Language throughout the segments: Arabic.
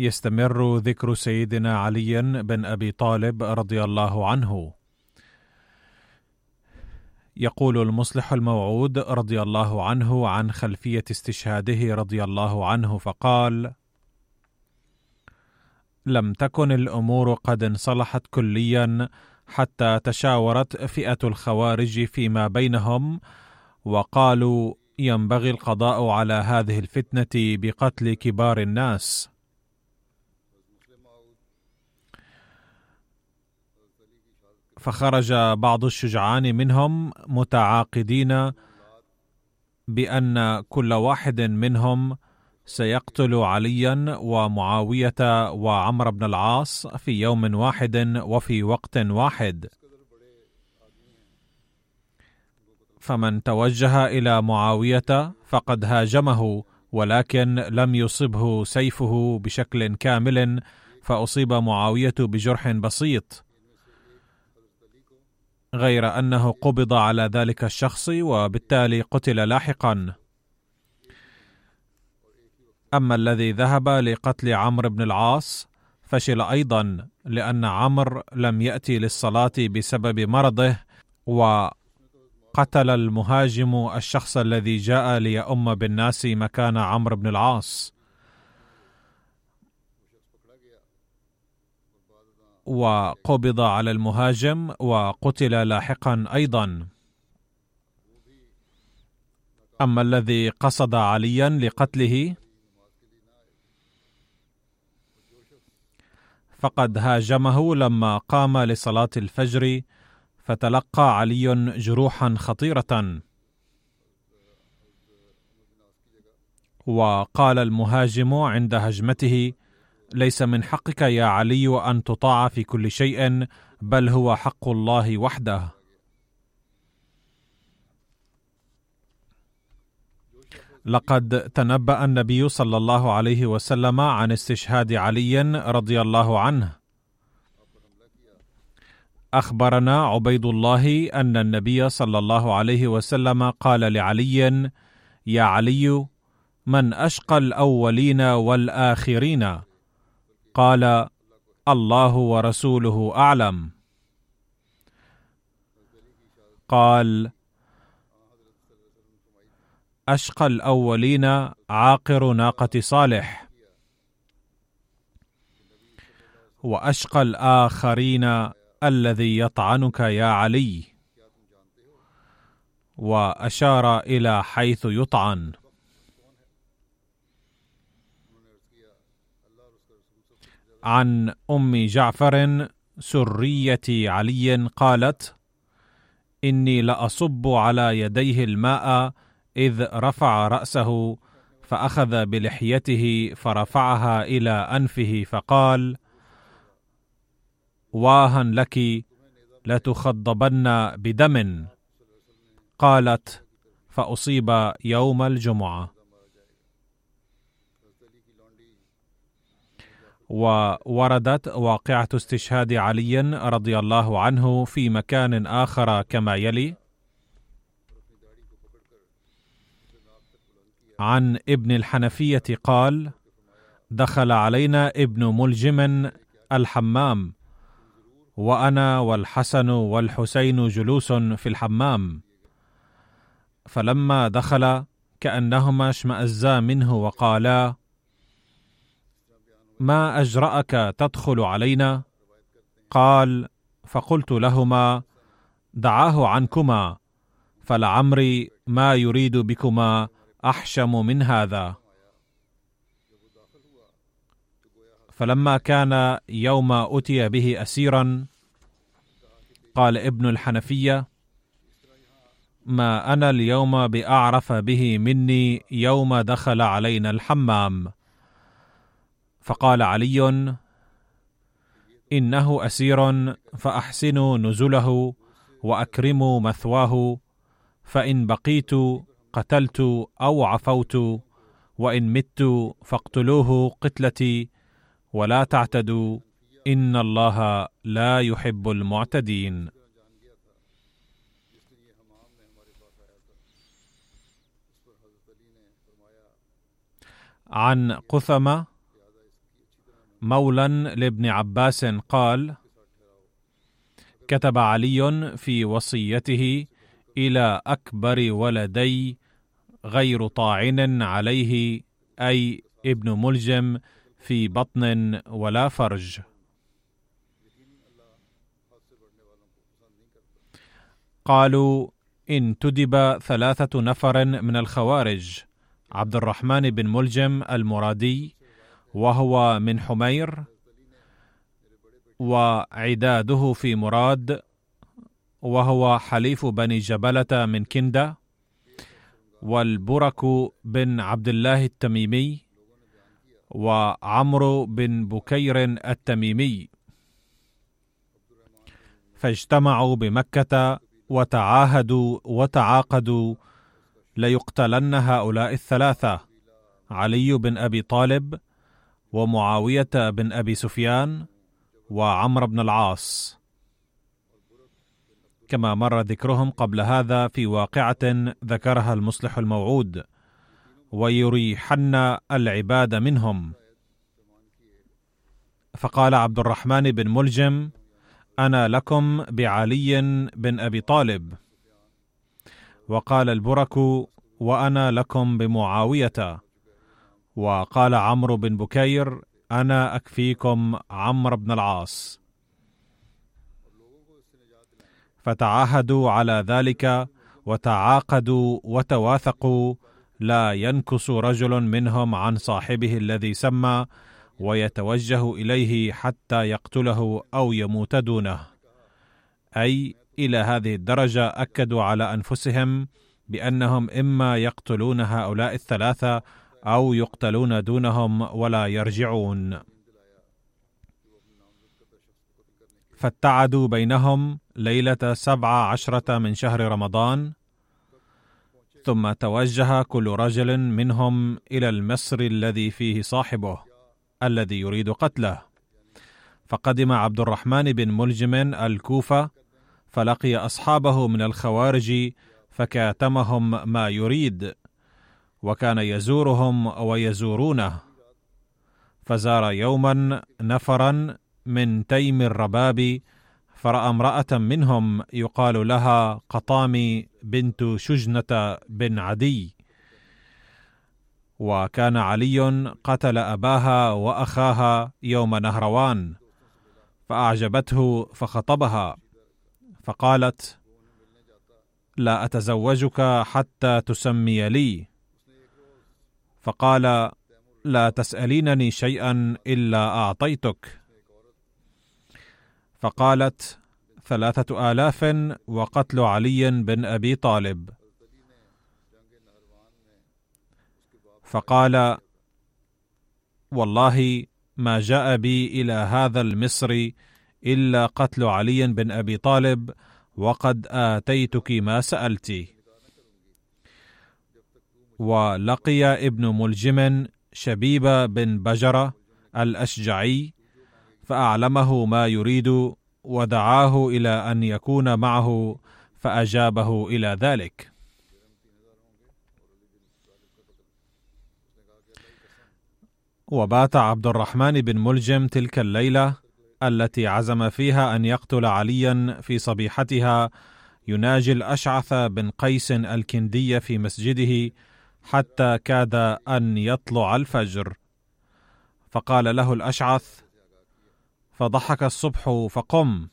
يستمر ذكر سيدنا علي بن أبي طالب رضي الله عنه. يقول المصلح الموعود رضي الله عنه عن خلفية استشهاده رضي الله عنه فقال لم تكن الأمور قد انصلحت كليا حتى تشاورت فئة الخوارج فيما بينهم وقالوا ينبغي القضاء على هذه الفتنة بقتل كبار الناس. فخرج بعض الشجعان منهم متعاقدين بأن كل واحد منهم سيقتل عليا ومعاوية وعمر بن العاص في يوم واحد وفي وقت واحد. فمن توجه إلى معاوية فقد هاجمه ولكن لم يصبه سيفه بشكل كامل فأصيب معاوية بجرح بسيط غير أنه قبض على ذلك الشخص وبالتالي قتل لاحقا. أما الذي ذهب لقتل عمرو بن العاص فشل أيضا لأن عمرو لم يأتي للصلاة بسبب مرضه وقتل المهاجم الشخص الذي جاء ليؤم بالناس مكان عمرو بن العاص. وقبض على المهاجم وقتل لاحقا أيضا. أما الذي قصد عليا لقتله فقد هاجمه لما قام لصلاة الفجر فتلقى علي جروحا خطيرة. وقال المهاجم عند هجمته ليس من حقك يا علي أن تطاع في كل شيء بل هو حق الله وحده. لقد تنبأ النبي صلى الله عليه وسلم عن استشهاد علي رضي الله عنه. أخبرنا عبيد الله أن النبي صلى الله عليه وسلم قال لعلي يا علي من أشقى الأولين والآخرين؟ قال الله ورسوله أعلم. قال أشقى الأولين عاقر ناقة صالح. وأشقى الآخرين الذي يطعنك يا علي. وأشار إلى حيث يطعن. عن أم جعفر سرية علي قالت إني لأصب على يديه الماء إذ رفع رأسه فأخذ بلحيته فرفعها إلى أنفه فقال واها لك لتخضبن بدم. قالت فأصيب يوم الجمعة. ووردت واقعة استشهاد علي رضي الله عنه في مكان آخر كما يلي. عن ابن الحنفية قال دخل علينا ابن ملجم الحمام وأنا والحسن والحسين جلوس في الحمام. فلما دخل كأنهما اشمأزا منه وقالا ما أجرأك تدخل علينا؟ قال فقلت لهما دعاه عنكما فلعمري ما يريد بكما أحشم من هذا. فلما كان يوم أتي به أسيرا قال ابن الحنفية ما أنا اليوم بأعرف به مني يوم دخل علينا الحمام. فقال علي إنه أسير فأحسنوا نزله وأكرموا مثواه فإن بقيت قتلت أو عفوت وإن مت فاقتلوه قتلتي ولا تعتدوا إن الله لا يحب المعتدين. عن قثمة مولى لابن عباس قال كتب علي في وصيته إلى أكبر ولدي غير طاعن عليه أي ابن ملجم في بطن ولا فرج. قالوا انتدب ثلاثة نفر من الخوارج عبد الرحمن بن ملجم المرادي وهو من حمير وعداده في مراد وهو حليف بني جبلة من كندة والبرك بن عبد الله التميمي وعمرو بن بكير التميمي. فاجتمعوا بمكة وتعاهدوا وتعاقدوا ليقتلن هؤلاء الثلاثة. علي بن أبي طالب ومعاوية بن أبي سفيان وعمر بن العاص. كما مر ذكرهم قبل هذا في واقعة ذكرها المصلح الموعود ويريحن العباد منهم. فقال عبد الرحمن بن ملجم أنا لكم بعلي بن أبي طالب. وقال البرك وأنا لكم بمعاوية. وقال عمرو بن بكير أنا أكفيكم عمرو بن العاص. فتعاهدوا على ذلك وتعاقدوا وتواثقوا لا ينكس رجل منهم عن صاحبه الذي سمى ويتوجه إليه حتى يقتله أو يموت دونه. أي إلى هذه الدرجة أكدوا على أنفسهم بأنهم إما يقتلون هؤلاء الثلاثة أو يقتلون دونهم ولا يرجعون. فاتعدوا بينهم ليلة سبع عشرة من شهر رمضان ثم توجه كل رجل منهم إلى المصر الذي فيه صاحبه الذي يريد قتله. فقدم عبد الرحمن بن ملجم الكوفة فلقي أصحابه من الخوارج فكاتمهم ما يريد. وكان يزورهم ويزورونه. فزار يوما نفرا من تيم الرباب فرأى امرأة منهم يقال لها قطامي بنت شجنة بن عدي. وكان علي قتل أباها وأخاها يوم نهروان فأعجبته فخطبها. فقالت لا أتزوجك حتى تسمي لي. فقال لا تسألينني شيئا إلا أعطيتك. فقالت ثلاثة آلاف وقتل علي بن أبي طالب. فقال والله ما جاء بي إلى هذا المصر إلا قتل علي بن أبي طالب وقد آتيتك ما سالتِ ولقي ابن ملجم شبيب بن بجرة الأشجعي فأعلمه ما يريد ودعاه إلى أن يكون معه فأجابه إلى ذلك. وبات عبد الرحمن بن ملجم تلك الليلة التي عزم فيها أن يقتل عليا في صبيحتها يناجي الأشعث بن قيس الكندي في مسجده حتى كاد أن يطلع الفجر. فقال له الأشعث فضحك الصبح فقم.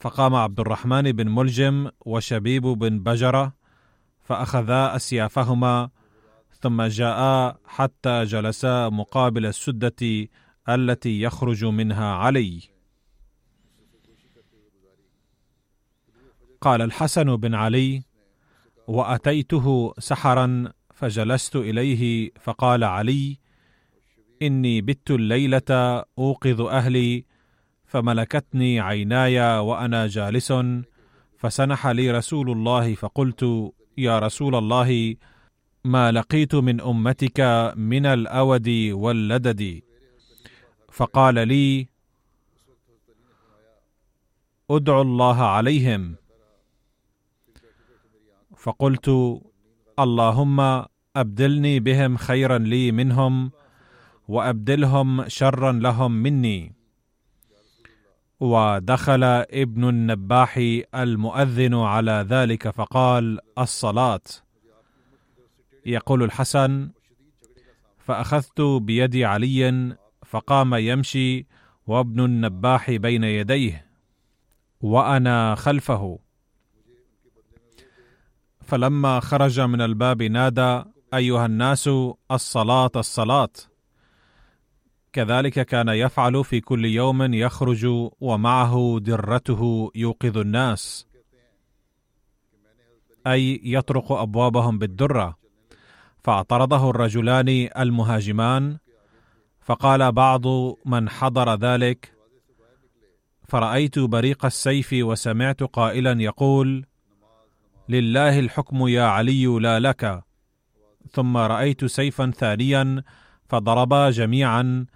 فقام عبد الرحمن بن ملجم وشبيب بن بجرة فأخذا أسيافهما ثم جاءا حتى جلسا مقابل السدة التي يخرج منها علي. قال الحسن بن علي وأتيته سحرا فجلست إليه فقال علي إني بت الليلة أوقظ أهلي فملكتني عيناي وأنا جالس فسنح لي رسول الله فقلت يا رسول الله ما لقيت من أمتك من الأود واللدد؟ فقال لي أدعو الله عليهم. فقلت اللهم أبدلني بهم خيرا لي منهم وأبدلهم شرا لهم مني. ودخل ابن النباح المؤذن على ذلك فقال الصلاة. يقول الحسن فأخذت بيد علي فقام يمشي وابن النباح بين يديه وأنا خلفه. فلما خرج من الباب نادى أيها الناس الصلاة الصلاة. كذلك كان يفعل في كل يوم يخرج ومعه درته يوقظ الناس. أي يطرق أبوابهم بالدرة. فاعترضه الرجلان المهاجمان فقال بعض من حضر ذلك فرأيت بريق السيف وسمعت قائلا يقول لله الحكم يا علي لا لك. ثم رأيت سيفا ثانيا فضربا جميعا.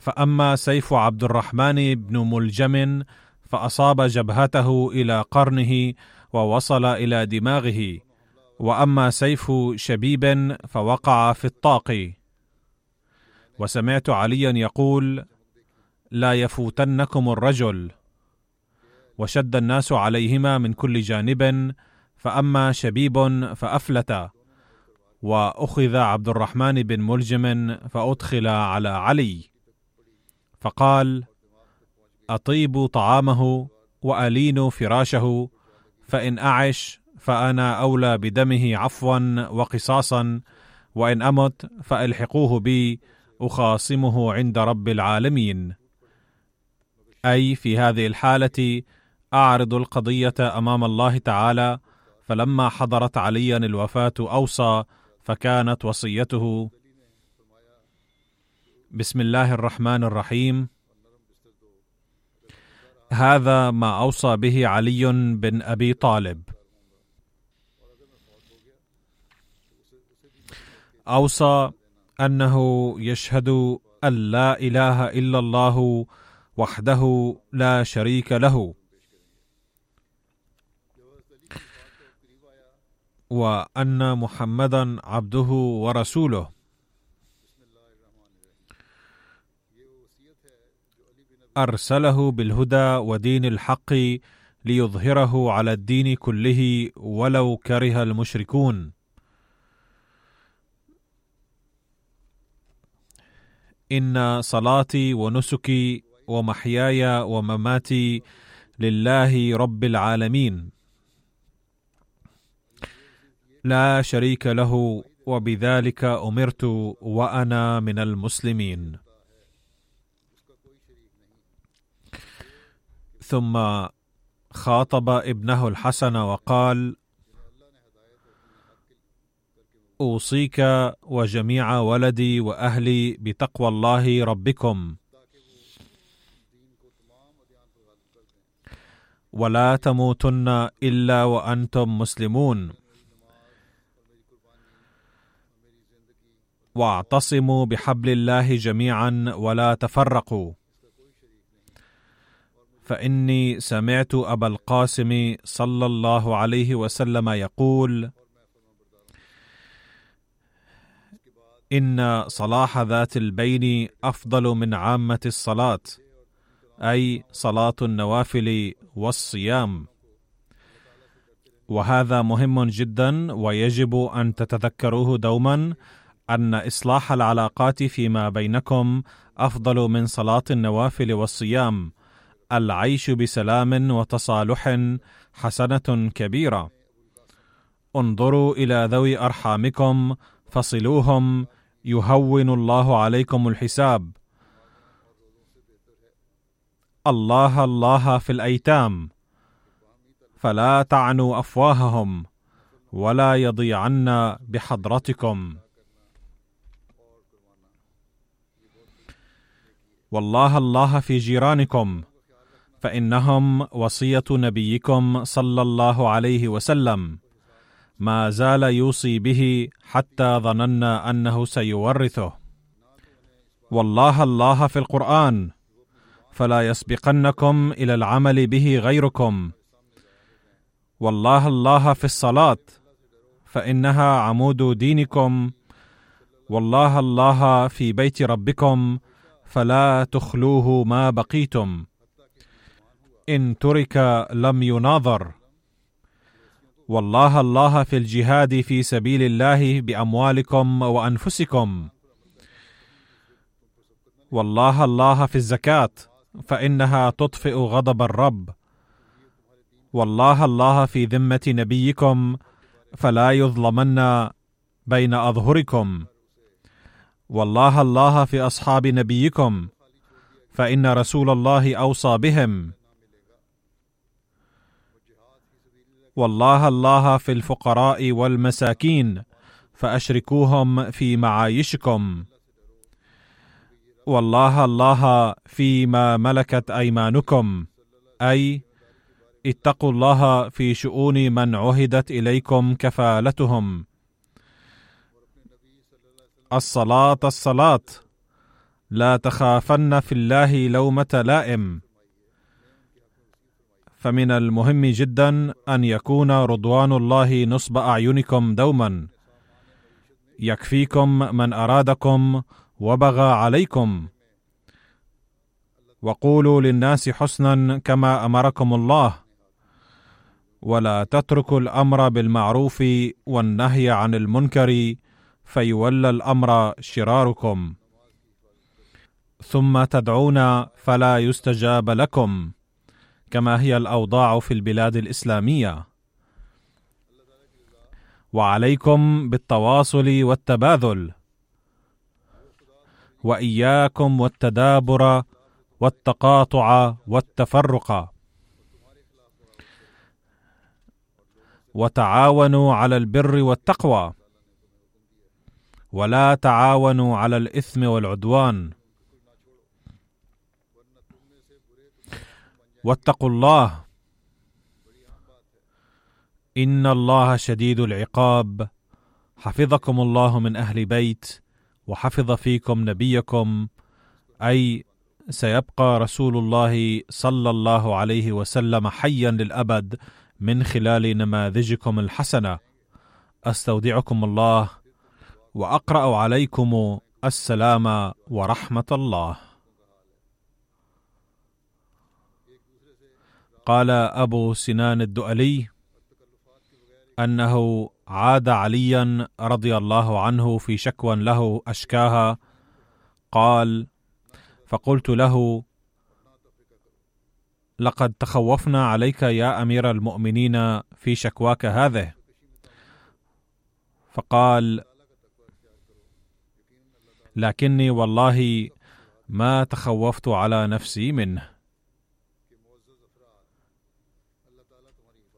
فأما سيف عبد الرحمن بن ملجم فأصاب جبهته إلى قرنه ووصل إلى دماغه. وأما سيف شبيب فوقع في الطاق. وسمعت عليا يقول لا يفوتنكم الرجل. وشد الناس عليهما من كل جانب. فأما شبيب فأفلت وأخذ عبد الرحمن بن ملجم فأدخل على علي فقال أطيب طعامه وألين فراشه فإن أعش فأنا أولى بدمه عفوا وقصاصا وإن أمت فألحقوه بي أخاصمه عند رب العالمين. أي في هذه الحالة أعرض القضية أمام الله تعالى فلما حضرت عليا الوفاة أوصى فكانت وصيته بسم الله الرحمن الرحيم. هذا ما أوصى به علي بن أبي طالب. أوصى أنه يشهد أن لا إله إلا الله وحده لا شريك له. وأن محمدا عبده ورسوله. أرسله بالهدى ودين الحق ليظهره على الدين كله ولو كره المشركون. إن صلاتي ونسكي ومحياي ومماتي لله رب العالمين. لا شريك له وبذلك أمرت وأنا من المسلمين. ثم خاطب ابنه الحسن وقال أوصيك وجميع ولدي وأهلي بتقوى الله ربكم. ولا تموتن إلا وأنتم مسلمون. واعتصموا بحبل الله جميعا ولا تفرقوا. فإني سمعت أبا القاسم صلى الله عليه وسلم يقول إن صلاح ذات البين أفضل من عامة الصلاة أي صلاة النوافل والصيام. وهذا مهم جدا ويجب أن تتذكروه دوما أن إصلاح العلاقات فيما بينكم أفضل من صلاة النوافل والصيام. العيش بسلام وتصالح حسنة كبيرة. انظروا إلى ذوي أرحامكم فصلوهم يهون الله عليكم الحساب. الله الله في الأيتام. فلا تعنوا أفواههم ولا يضيعن بحضرتكم. والله الله في جيرانكم فإنهم وصية نبيكم صلى الله عليه وسلم. ما زال يوصي به حتى ظننا أنه سيورثه. والله الله في القرآن فلا يسبقنكم إلى العمل به غيركم. والله الله في الصلاة فإنها عمود دينكم. والله الله في بيت ربكم فلا تخلوه ما بقيتم. إن ترك لم يناظر. والله الله في الجهاد في سبيل الله بأموالكم وأنفسكم. والله الله في الزكاة فإنها تطفئ غضب الرب. والله الله في ذمة نبيكم فلا يظلمن بين أظهركم. والله الله في أصحاب نبيكم فإن رسول الله أوصى بهم. والله الله في الفقراء والمساكين فأشركوهم في معايشكم. والله الله فيما ملكت أيمانكم أي اتقوا الله في شؤون من عهدت إليكم كفالتهم. الصلاة الصلاة. لا تخافن في الله لومة لائم. فمن المهم جدا أن يكون رضوان الله نصب أعينكم دوما. يكفيكم من أرادكم وبغى عليكم. وقولوا للناس حسنا كما أمركم الله. ولا تتركوا الأمر بالمعروف والنهي عن المنكر. فيولى الأمر شراركم. ثم تدعون فلا يستجاب لكم كما هي الأوضاع في البلاد الإسلامية. وعليكم بالتواصل والتباذل. وإياكم والتدابر والتقاطع والتفرق. وتعاونوا على البر والتقوى. ولا تعاونوا على الإثم والعدوان. واتقوا الله. إن الله شديد العقاب. حفظكم الله من أهل بيت وحفظ فيكم نبيكم. أي سيبقى رسول الله صلى الله عليه وسلم حيا للأبد من خلال نماذجكم الحسنة. أستودعكم الله. وأقرأ عليكم السلام ورحمة الله. قال أبو سنان الدؤلي أنه عاد عليا رضي الله عنه في شكوى له أشكاها. قال فقلت له لقد تخوفنا عليك يا أمير المؤمنين في شكواك هذه. فقال لكني والله ما تخوفت على نفسي منه.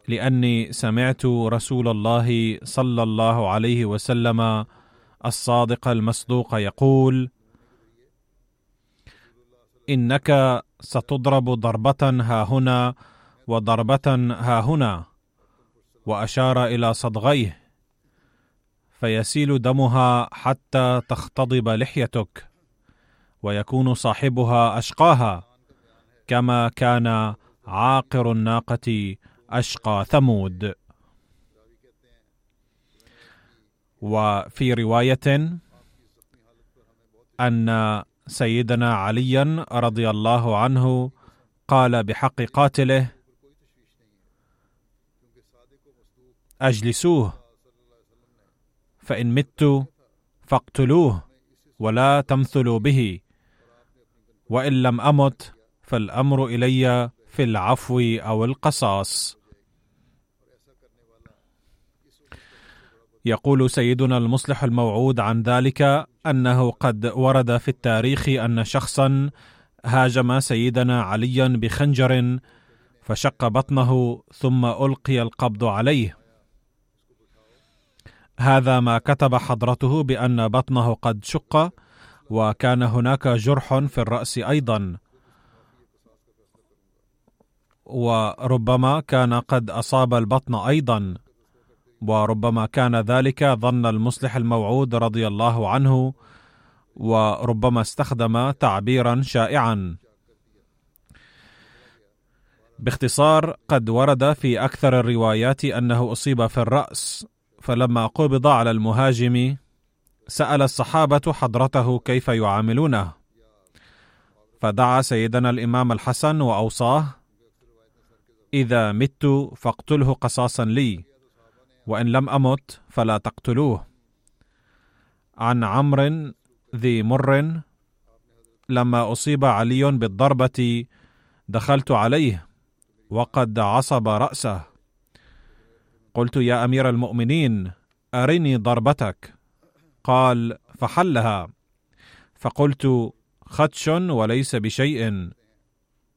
لأني سمعت رسول الله صلى الله عليه وسلم الصادق المصدوق يقول إنك ستضرب ضربة ها هنا وضربة ها هنا. وأشار إلى صدغيه. فيسيل دمها حتى تختضب لحيتك ويكون صاحبها أشقاها كما كان عاقر الناقة أشقى ثمود. وفي رواية أن سيدنا عليا رضي الله عنه قال بحق قاتله أجلسوه. فإن مت فاقتلوه ولا تمثلوا به. وإن لم أمت فالأمر إلي في العفو أو القصاص. يقول سيدنا المصلح الموعود عن ذلك أنه قد ورد في التاريخ أن شخصا هاجم سيدنا عليا بخنجر فشق بطنه ثم ألقي القبض عليه. هذا ما كتب حضرته بأن بطنه قد شق وكان هناك جرح في الرأس أيضا. وربما كان قد أصاب البطن أيضا. وربما كان ذلك ظن المصلح الموعود رضي الله عنه وربما استخدم تعبيرا شائعا. باختصار قد ورد في أكثر الروايات أنه أصيب في الرأس. فلما قبض على المهاجم سأل الصحابة حضرته كيف يعاملونه. فدعا سيدنا الإمام الحسن وأوصاه إذا مت فاقتله قصاصا لي وإن لم أمت فلا تقتلوه. عن عمرو ذي مر لما أصيب علي بالضربة دخلت عليه وقد عصب رأسه. قلت يا أمير المؤمنين أرني ضربتك. قال فحلها. فقلت خدش وليس بشيء.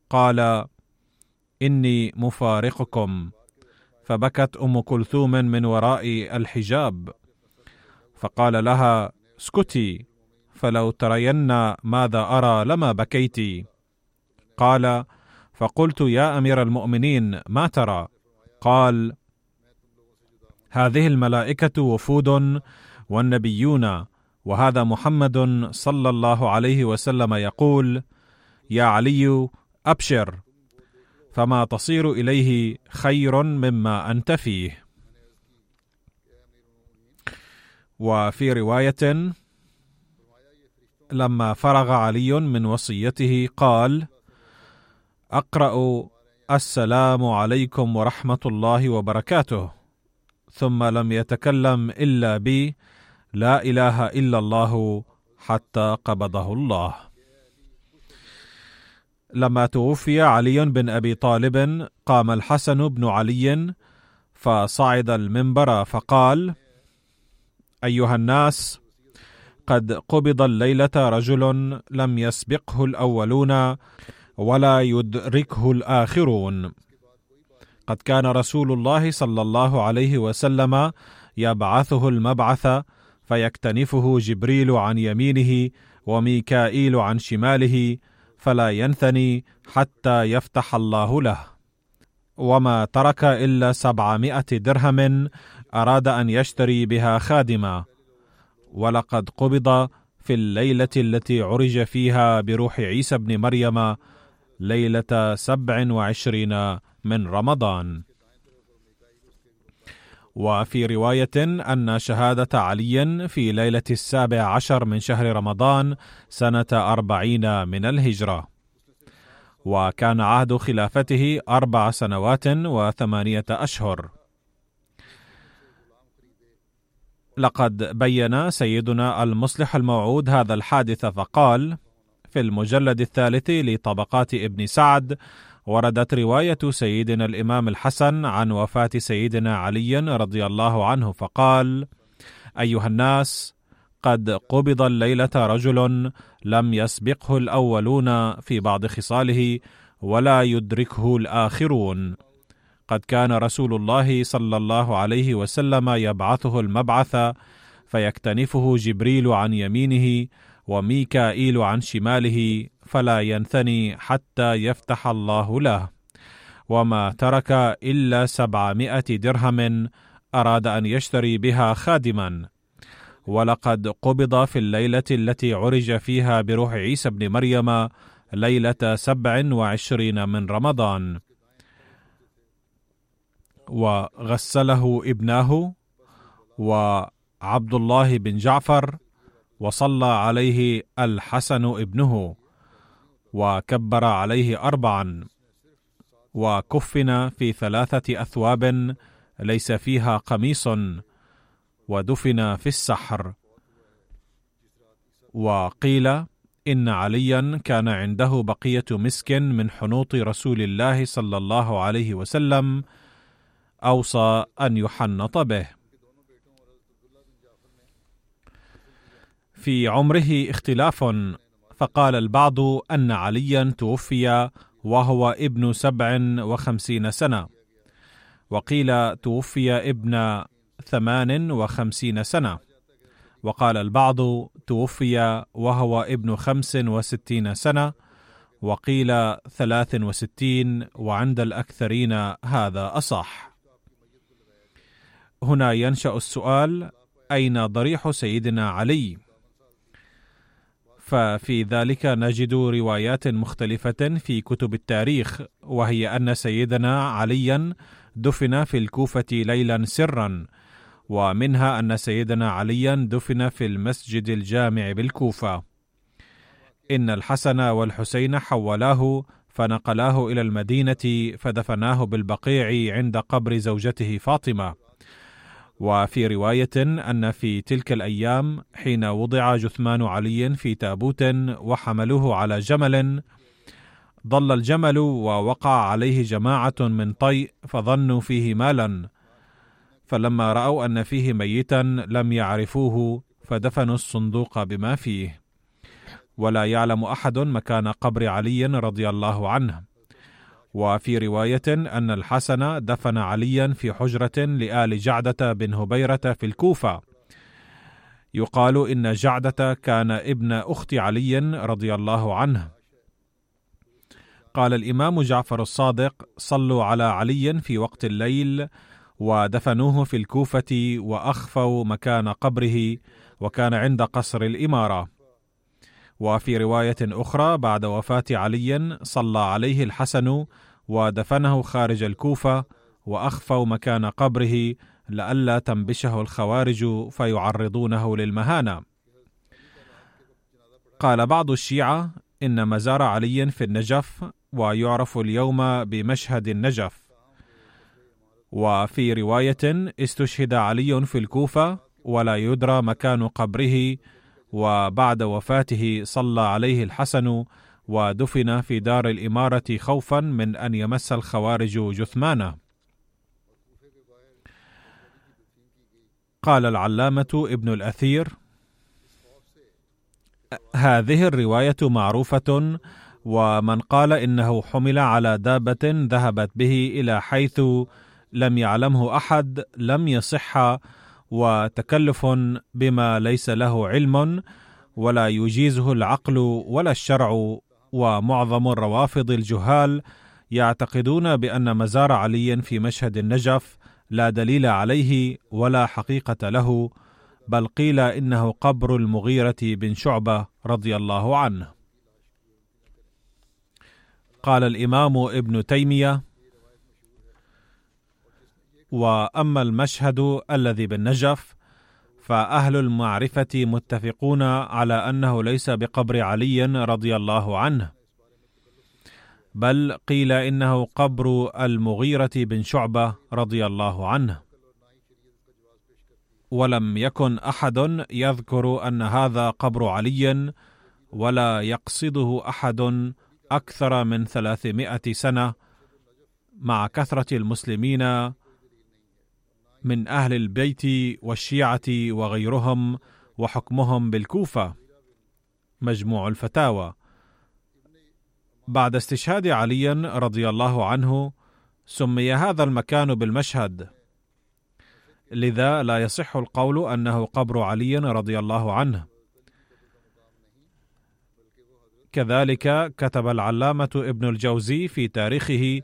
قال إني مفارقكم. فبكت أم كلثوم من وراء الحجاب. فقال لها اسكتي فلو ترين ماذا أرى لما بكيت. قال فقلت يا أمير المؤمنين ما ترى؟ قال هذه الملائكة وفود والنبيون وهذا محمد صلى الله عليه وسلم يقول يا علي أبشر فما تصير إليه خير مما أنت فيه. وفي رواية لما فرغ علي من وصيته قال أقرأ السلام عليكم ورحمة الله وبركاته. ثم لم يتكلم إلا بي لا إله إلا الله حتى قبضه الله. لما توفي علي بن أبي طالب قام الحسن بن علي فصعد المنبر فقال أيها الناس قد قبض الليلة رجل لم يسبقه الأولون ولا يدركه الآخرون. قد كان رسول الله صلى الله عليه وسلم يبعثه المبعث فيكتنفه جبريل عن يمينه وميكائيل عن شماله فلا ينثني حتى يفتح الله له. وما ترك إلا سبعمائة درهم أراد أن يشتري بها خادما. ولقد قبض في الليلة التي عرج فيها بروح عيسى بن مريم ليلة سبع وعشرين من رمضان. وفي رواية أن شهادة علي في ليلة السابع عشر من شهر رمضان سنة أربعين من الهجرة. وكان عهد خلافته أربع سنوات وثمانية أشهر. لقد بين سيدنا المصلح الموعود هذا الحادث فقال في المجلد الثالث لطبقات ابن سعد وردت رواية سيدنا الإمام الحسن عن وفاة سيدنا علي رضي الله عنه فقال أيها الناس قد قبض الليلة رجل لم يسبقه الأولون في بعض خصاله ولا يدركه الآخرون. قد كان رسول الله صلى الله عليه وسلم يبعثه المبعث فيكتنفه جبريل عن يمينه وميكائيل عن شماله فلا ينثني حتى يفتح الله له. وما ترك إلا سبعمائة درهم أراد أن يشتري بها خادما. ولقد قبض في الليلة التي عرج فيها بروح عيسى بن مريم ليلة سبع وعشرين من رمضان. وغسله ابناه وعبد الله بن جعفر وصلى عليه الحسن ابنه. وكبر عليه اربعا وكفن في ثلاثة أثواب ليس فيها قميص ودفن في السحر. وقيل إن عليا كان عنده بقية مسك من حنوط رسول الله صلى الله عليه وسلم أوصى أن يحنط به. في عمره اختلاف فقال البعض أن عليا توفي وهو ابن سبع وخمسين سنة. وقيل توفي ابن ثمان وخمسين سنة. وقال البعض توفي وهو ابن خمس وستين سنة. وقيل ثلاث وستين وعند الأكثرين هذا أصح. هنا ينشأ السؤال أين ضريح سيدنا علي؟ ففي ذلك نجد روايات مختلفة في كتب التاريخ وهي أن سيدنا عليا دفن في الكوفة ليلا سرا ومنها أن سيدنا عليا دفن في المسجد الجامع بالكوفة. إن الحسن والحسين حولاه فنقلاه إلى المدينة فدفناه بالبقيع عند قبر زوجته فاطمة. وفي رواية أن في تلك الأيام حين وضع جثمان علي في تابوت وحملوه على جمل ضل الجمل ووقع عليه جماعة من طيء فظنوا فيه مالا. فلما رأوا أن فيه ميتا لم يعرفوه فدفنوا الصندوق بما فيه. ولا يعلم أحد مكان قبر علي رضي الله عنه. وفي رواية أن الحسن دفن عليا في حجرة لآل جعدة بن هبيرة في الكوفة. يقال إن جعدة كان ابن أخت علي رضي الله عنه. قال الإمام جعفر الصادق: صلوا على علي في وقت الليل ودفنوه في الكوفة وأخفوا مكان قبره وكان عند قصر الإمارة. وفي رواية أخرى بعد وفاة علي صلى عليه الحسن ودفنه خارج الكوفة وأخفوا مكان قبره لئلا تنبشه الخوارج فيعرضونه للمهانة. قال بعض الشيعة إن مزار علي في النجف ويعرف اليوم بمشهد النجف. وفي رواية استشهد علي في الكوفة ولا يدرى مكان قبره وبعد وفاته صلى عليه الحسن ودفن في دار الإمارة خوفا من أن يمس الخوارج جثمانه. قال العلامة ابن الأثير: هذه الرواية معروفة ومن قال إنه حمل على دابة ذهبت به إلى حيث لم يعلمه أحد لم يصح وتكلف بما ليس له علم ولا يجيزه العقل ولا الشرع ومعظم الروافض الجهال يعتقدون بأن مزار علي في مشهد النجف لا دليل عليه ولا حقيقة له بل قيل إنه قبر المغيرة بن شعبة رضي الله عنه. قال الإمام ابن تيمية وأما المشهد الذي بالنجف فأهل المعرفة متفقون على أنه ليس بقبر علي رضي الله عنه. بل قيل إنه قبر المغيرة بن شعبة رضي الله عنه. ولم يكن أحد يذكر أن هذا قبر علي ولا يقصده أحد أكثر من ثلاثمائة سنة مع كثرة المسلمين من أهل البيت والشيعة وغيرهم وحكمهم بالكوفة. مجموع الفتاوى. بعد استشهاد علي رضي الله عنه سمي هذا المكان بالمشهد. لذا لا يصح القول أنه قبر علي رضي الله عنه. كذلك كتب العلامة ابن الجوزي في تاريخه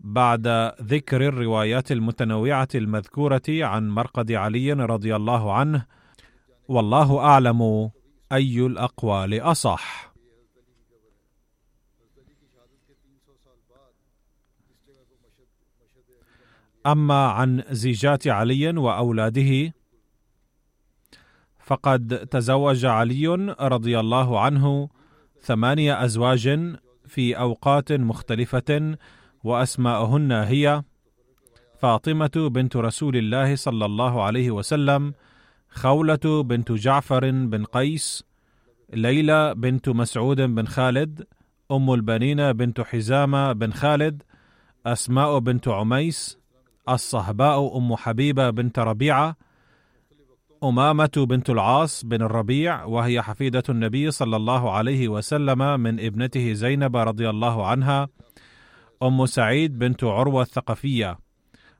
بعد ذكر الروايات المتنوعة المذكورة عن مرقد علي رضي الله عنه والله أعلم أي الأقوال أصح. أما عن زيجات علي وأولاده فقد تزوج علي رضي الله عنه ثمانية أزواج في أوقات مختلفة واسماءهن هي فاطمة بنت رسول الله صلى الله عليه وسلم خولة بنت جعفر بن قيس ليلى بنت مسعود بن خالد أم البنين بنت حزامة بن خالد أسماء بنت عميس الصهباء أم حبيبة بنت ربيعة أمامة بنت العاص بن الربيع وهي حفيدة النبي صلى الله عليه وسلم من ابنته زينب رضي الله عنها. أم سعيد بنت عروة الثقفية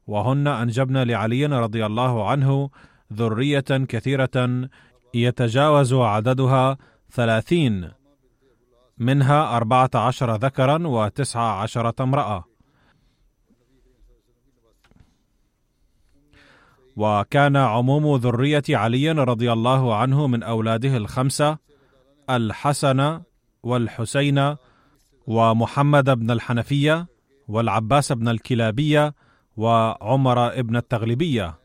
وهن أنجبن لعلي رضي الله عنه ذرية كثيرة يتجاوز عددها ثلاثين منها أربعة عشر ذكرا وتسعة عشرة امرأة. وكان عموم ذرية علي رضي الله عنه من أولاده الخمسة الحسن والحسين ومحمد بن الحنفية والعباس بن الكلابية وعمر بن التغلبية.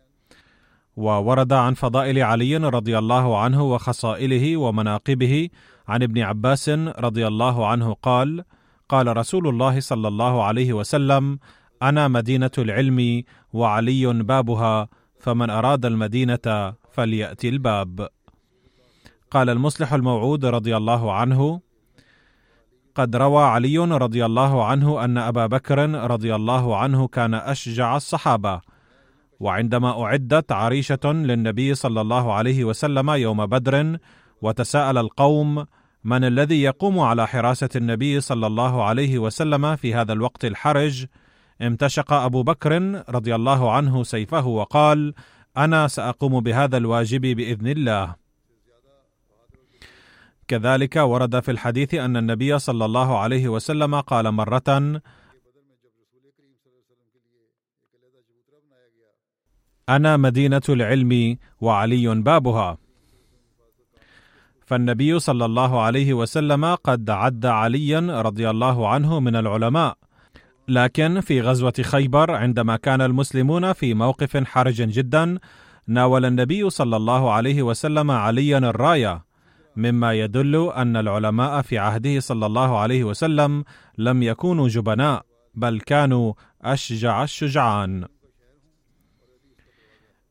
وورد عن فضائل علي رضي الله عنه وخصائله ومناقبه عن ابن عباس رضي الله عنه قال قال رسول الله صلى الله عليه وسلم أنا مدينة العلم وعلي بابها فمن أراد المدينة فليأتي الباب. قال المصلح الموعود رضي الله عنه قد روى علي رضي الله عنه أن أبا بكر رضي الله عنه كان أشجع الصحابة. وعندما أعدت عريشة للنبي صلى الله عليه وسلم يوم بدر وتساءل القوم من الذي يقوم على حراسة النبي صلى الله عليه وسلم في هذا الوقت الحرج؟ امتشق أبو بكر رضي الله عنه سيفه وقال أنا سأقوم بهذا الواجب بإذن الله. كذلك ورد في الحديث أن النبي صلى الله عليه وسلم قال مرة أنا مدينة العلم وعلي بابها. فالنبي صلى الله عليه وسلم قد عد عليا رضي الله عنه من العلماء لكن في غزوة خيبر عندما كان المسلمون في موقف حرج جدا ناول النبي صلى الله عليه وسلم عليا الراية. مما يدل أن العلماء في عهده صلى الله عليه وسلم لم يكونوا جبناء بل كانوا أشجع الشجعان.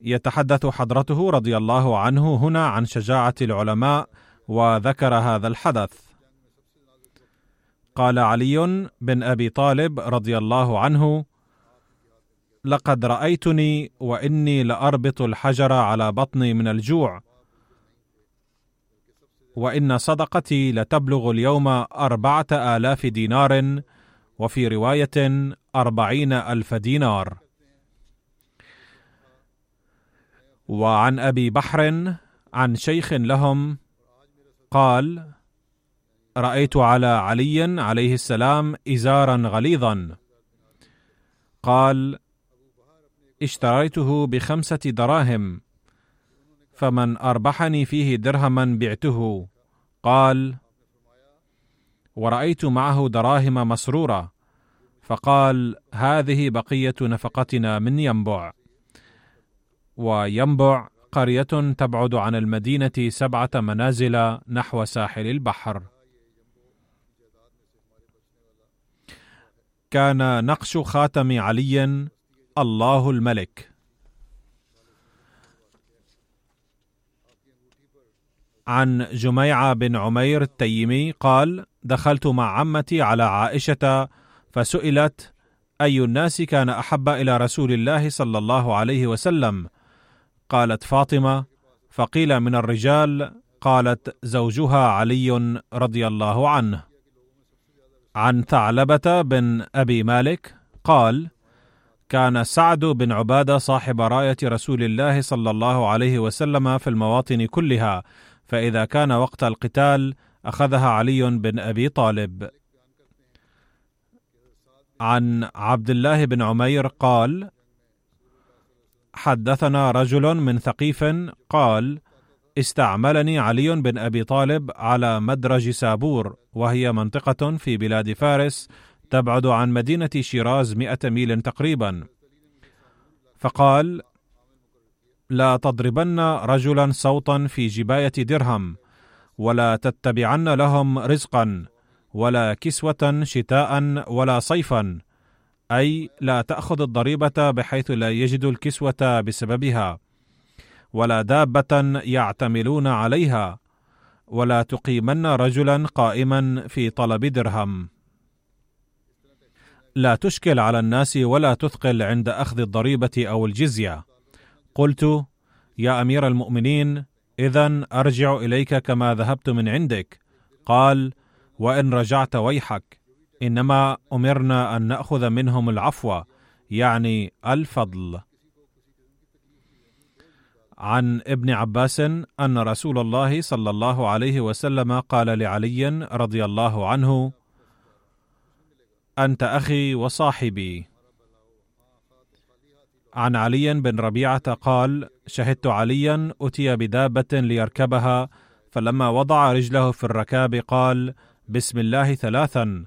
يتحدث حضرته رضي الله عنه هنا عن شجاعة العلماء وذكر هذا الحدث. قال علي بن أبي طالب رضي الله عنه لقد رأيتني وإني لأربط الحجر على بطني من الجوع وإن صدقتي لتبلغ اليوم أربعة آلاف دينار وفي رواية أربعين ألف دينار. وعن أبي بحر عن شيخ لهم قال رأيت على علي عليه السلام إزارا غليظا. قال اشتريته بخمسة دراهم. فمن أربحني فيه درهما بعته. قال ورأيت معه دراهم مسروره فقال هذه بقية نفقتنا من ينبع. وينبع قرية تبعد عن المدينة سبعة منازل نحو ساحل البحر. كان نقش خاتم علي الله الملك. عن جميعة بن عمير التيمي قال دخلت مع عمتي على عائشة فسئلت أي الناس كان أحب إلى رسول الله صلى الله عليه وسلم؟ قالت فاطمة فقيل من الرجال قالت زوجها علي رضي الله عنه عن ثعلبة بن أبي مالك قال كان سعد بن عبادة صاحب راية رسول الله صلى الله عليه وسلم في المواطن كلها فإذا كان وقت القتال أخذها علي بن أبي طالب. عن عبد الله بن عمير قال حدثنا رجل من ثقيف قال استعملني علي بن أبي طالب على مدرج سابور وهي منطقة في بلاد فارس تبعد عن مدينة شيراز مئة ميل تقريبا. فقال لا تضربن رجلا صوتا في جباية درهم ولا تتبعن لهم رزقا ولا كسوة شتاء ولا صيفا أي لا تأخذ الضريبة بحيث لا يجد الكسوة بسببها ولا دابة يعتملون عليها ولا تقيمن رجلا قائما في طلب درهم. لا تشكل على الناس ولا تثقل عند أخذ الضريبة أو الجزية. قلت يا أمير المؤمنين اذا أرجع إليك كما ذهبت من عندك. قال وإن رجعت ويحك. إنما أمرنا أن نأخذ منهم العفو يعني الفضل. عن ابن عباس أن رسول الله صلى الله عليه وسلم قال لعلي رضي الله عنه أنت أخي وصاحبي. عن علي بن ربيعة قال شهدت عليا أتي بدابة ليركبها فلما وضع رجله في الركاب قال بسم الله ثلاثا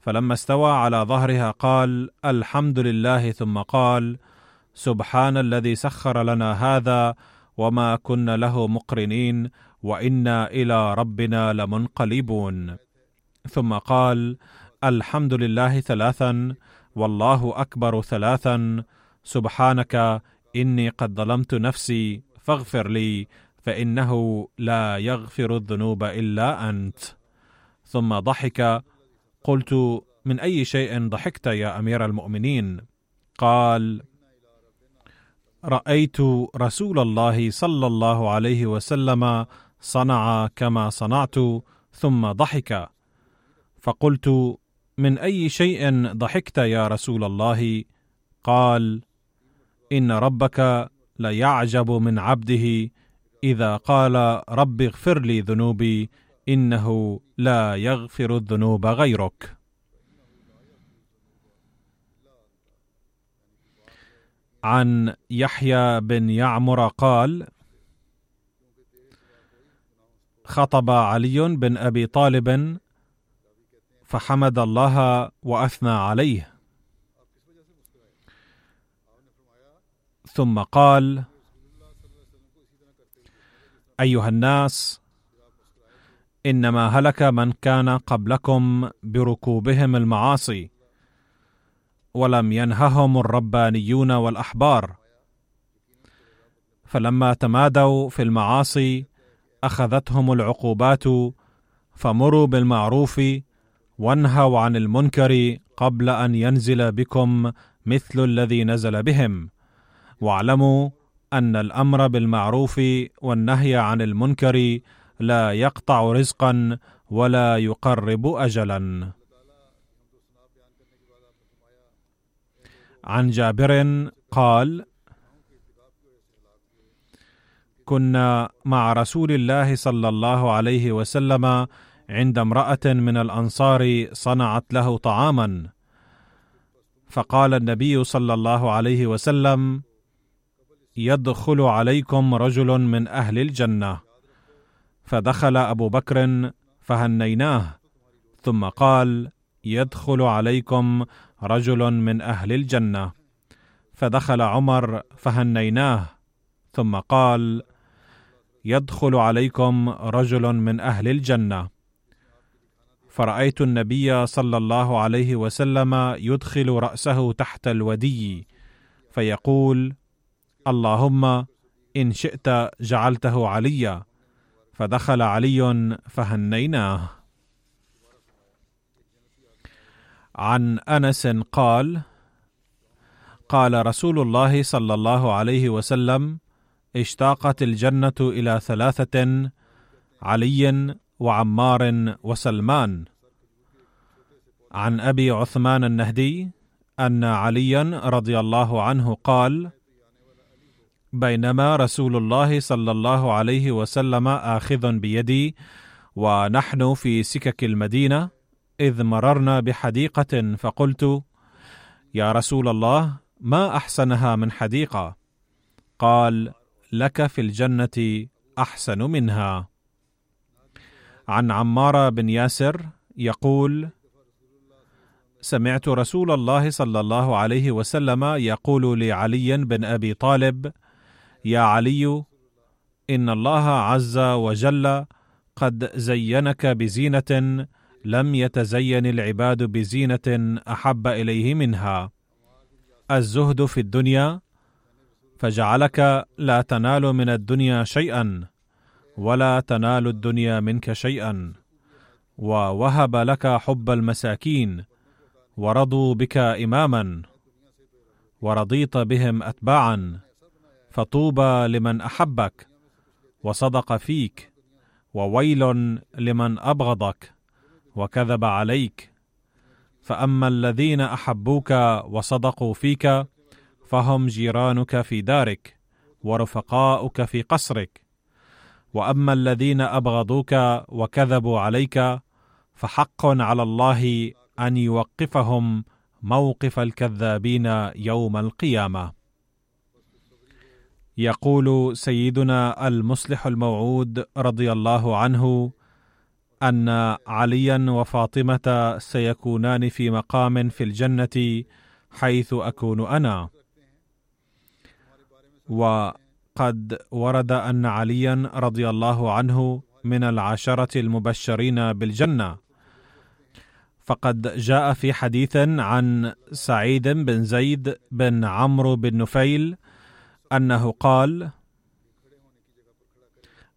فلما استوى على ظهرها قال الحمد لله ثم قال سبحان الذي سخر لنا هذا وما كنا له مقرنين وإنا إلى ربنا لمنقلبون ثم قال الحمد لله ثلاثا والله أكبر ثلاثا سبحانك إني قد ظلمت نفسي فاغفر لي فإنه لا يغفر الذنوب إلا أنت. ثم ضحك. قلت من أي شيء ضحكت يا أمير المؤمنين؟ قال رأيت رسول الله صلى الله عليه وسلم صنع كما صنعت ثم ضحك. فقلت من أي شيء ضحكت يا رسول الله؟ قال إن ربك ليعجب من عبده إذا قال رب اغفر لي ذنوبي إنه لا يغفر الذنوب غيرك. عن يحيى بن يعمر قال خطب علي بن أبي طالب فحمد الله وأثنى عليه. ثم قال أيها الناس إنما هلك من كان قبلكم بركوبهم المعاصي ولم ينههم الربانيون والأحبار. فلما تمادوا في المعاصي أخذتهم العقوبات فمروا بالمعروف وانهوا عن المنكر قبل أن ينزل بكم مثل الذي نزل بهم. واعلموا أن الأمر بالمعروف والنهي عن المنكر لا يقطع رزقا ولا يقرب اجلا. عن جابر قال كنا مع رسول الله صلى الله عليه وسلم عند امرأة من الأنصار صنعت له طعاما. فقال النبي صلى الله عليه وسلم يدخل عليكم رجل من أهل الجنة. فدخل أبو بكر فهنيناه ثم قال يدخل عليكم رجل من أهل الجنة. فدخل عمر فهنيناه ثم قال يدخل عليكم رجل من أهل الجنة. فرأيت النبي صلى الله عليه وسلم يدخل رأسه تحت الودي فيقول اللهم إن شئت جعلته عليا فدخل علي فهنيناه. عن أنس قال قال رسول الله صلى الله عليه وسلم اشتاقت الجنة إلى ثلاثة علي وعمار وسلمان. عن أبي عثمان النهدي أن عليا رضي الله عنه قال بينما رسول الله صلى الله عليه وسلم آخذ بيدي ونحن في سكك المدينة إذ مررنا بحديقة فقلت يا رسول الله ما أحسنها من حديقة؟ قال لك في الجنة أحسن منها. عن عمار بن ياسر يقول سمعت رسول الله صلى الله عليه وسلم يقول لعلي بن أبي طالب يا علي إن الله عز وجل قد زينك بزينة لم يتزين العباد بزينة أحب إليه منها. الزهد في الدنيا فجعلك لا تنال من الدنيا شيئا ولا تنال الدنيا منك شيئا ووهب لك حب المساكين ورضوا بك اماما ورضيت بهم اتباعا. فطوبى لمن أحبك وصدق فيك وويل لمن أبغضك وكذب عليك فأما الذين أحبوك وصدقوا فيك فهم جيرانك في دارك ورفقاؤك في قصرك وأما الذين أبغضوك وكذبوا عليك فحق على الله أن يوقفهم موقف الكذابين يوم القيامة يقول سيدنا المصلح الموعود رضي الله عنه أن عليا وفاطمة سيكونان في مقام في الجنة حيث أكون أنا. وقد ورد أن عليا رضي الله عنه من العشرة المبشرين بالجنة. فقد جاء في حديث عن سعيد بن زيد بن عمرو بن نفيل أنه قال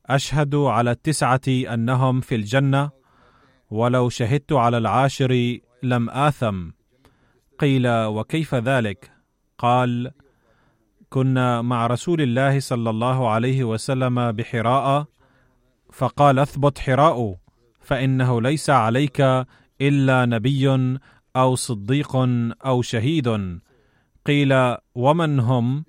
أشهد على التسعة أنهم في الجنة ولو شهدت على العاشر لم آثم. قيل وكيف ذلك؟ قال كنا مع رسول الله صلى الله عليه وسلم بحراء فقال اثبت حراء فإنه ليس عليك إلا نبي أو صديق أو شهيد قيل ومن هم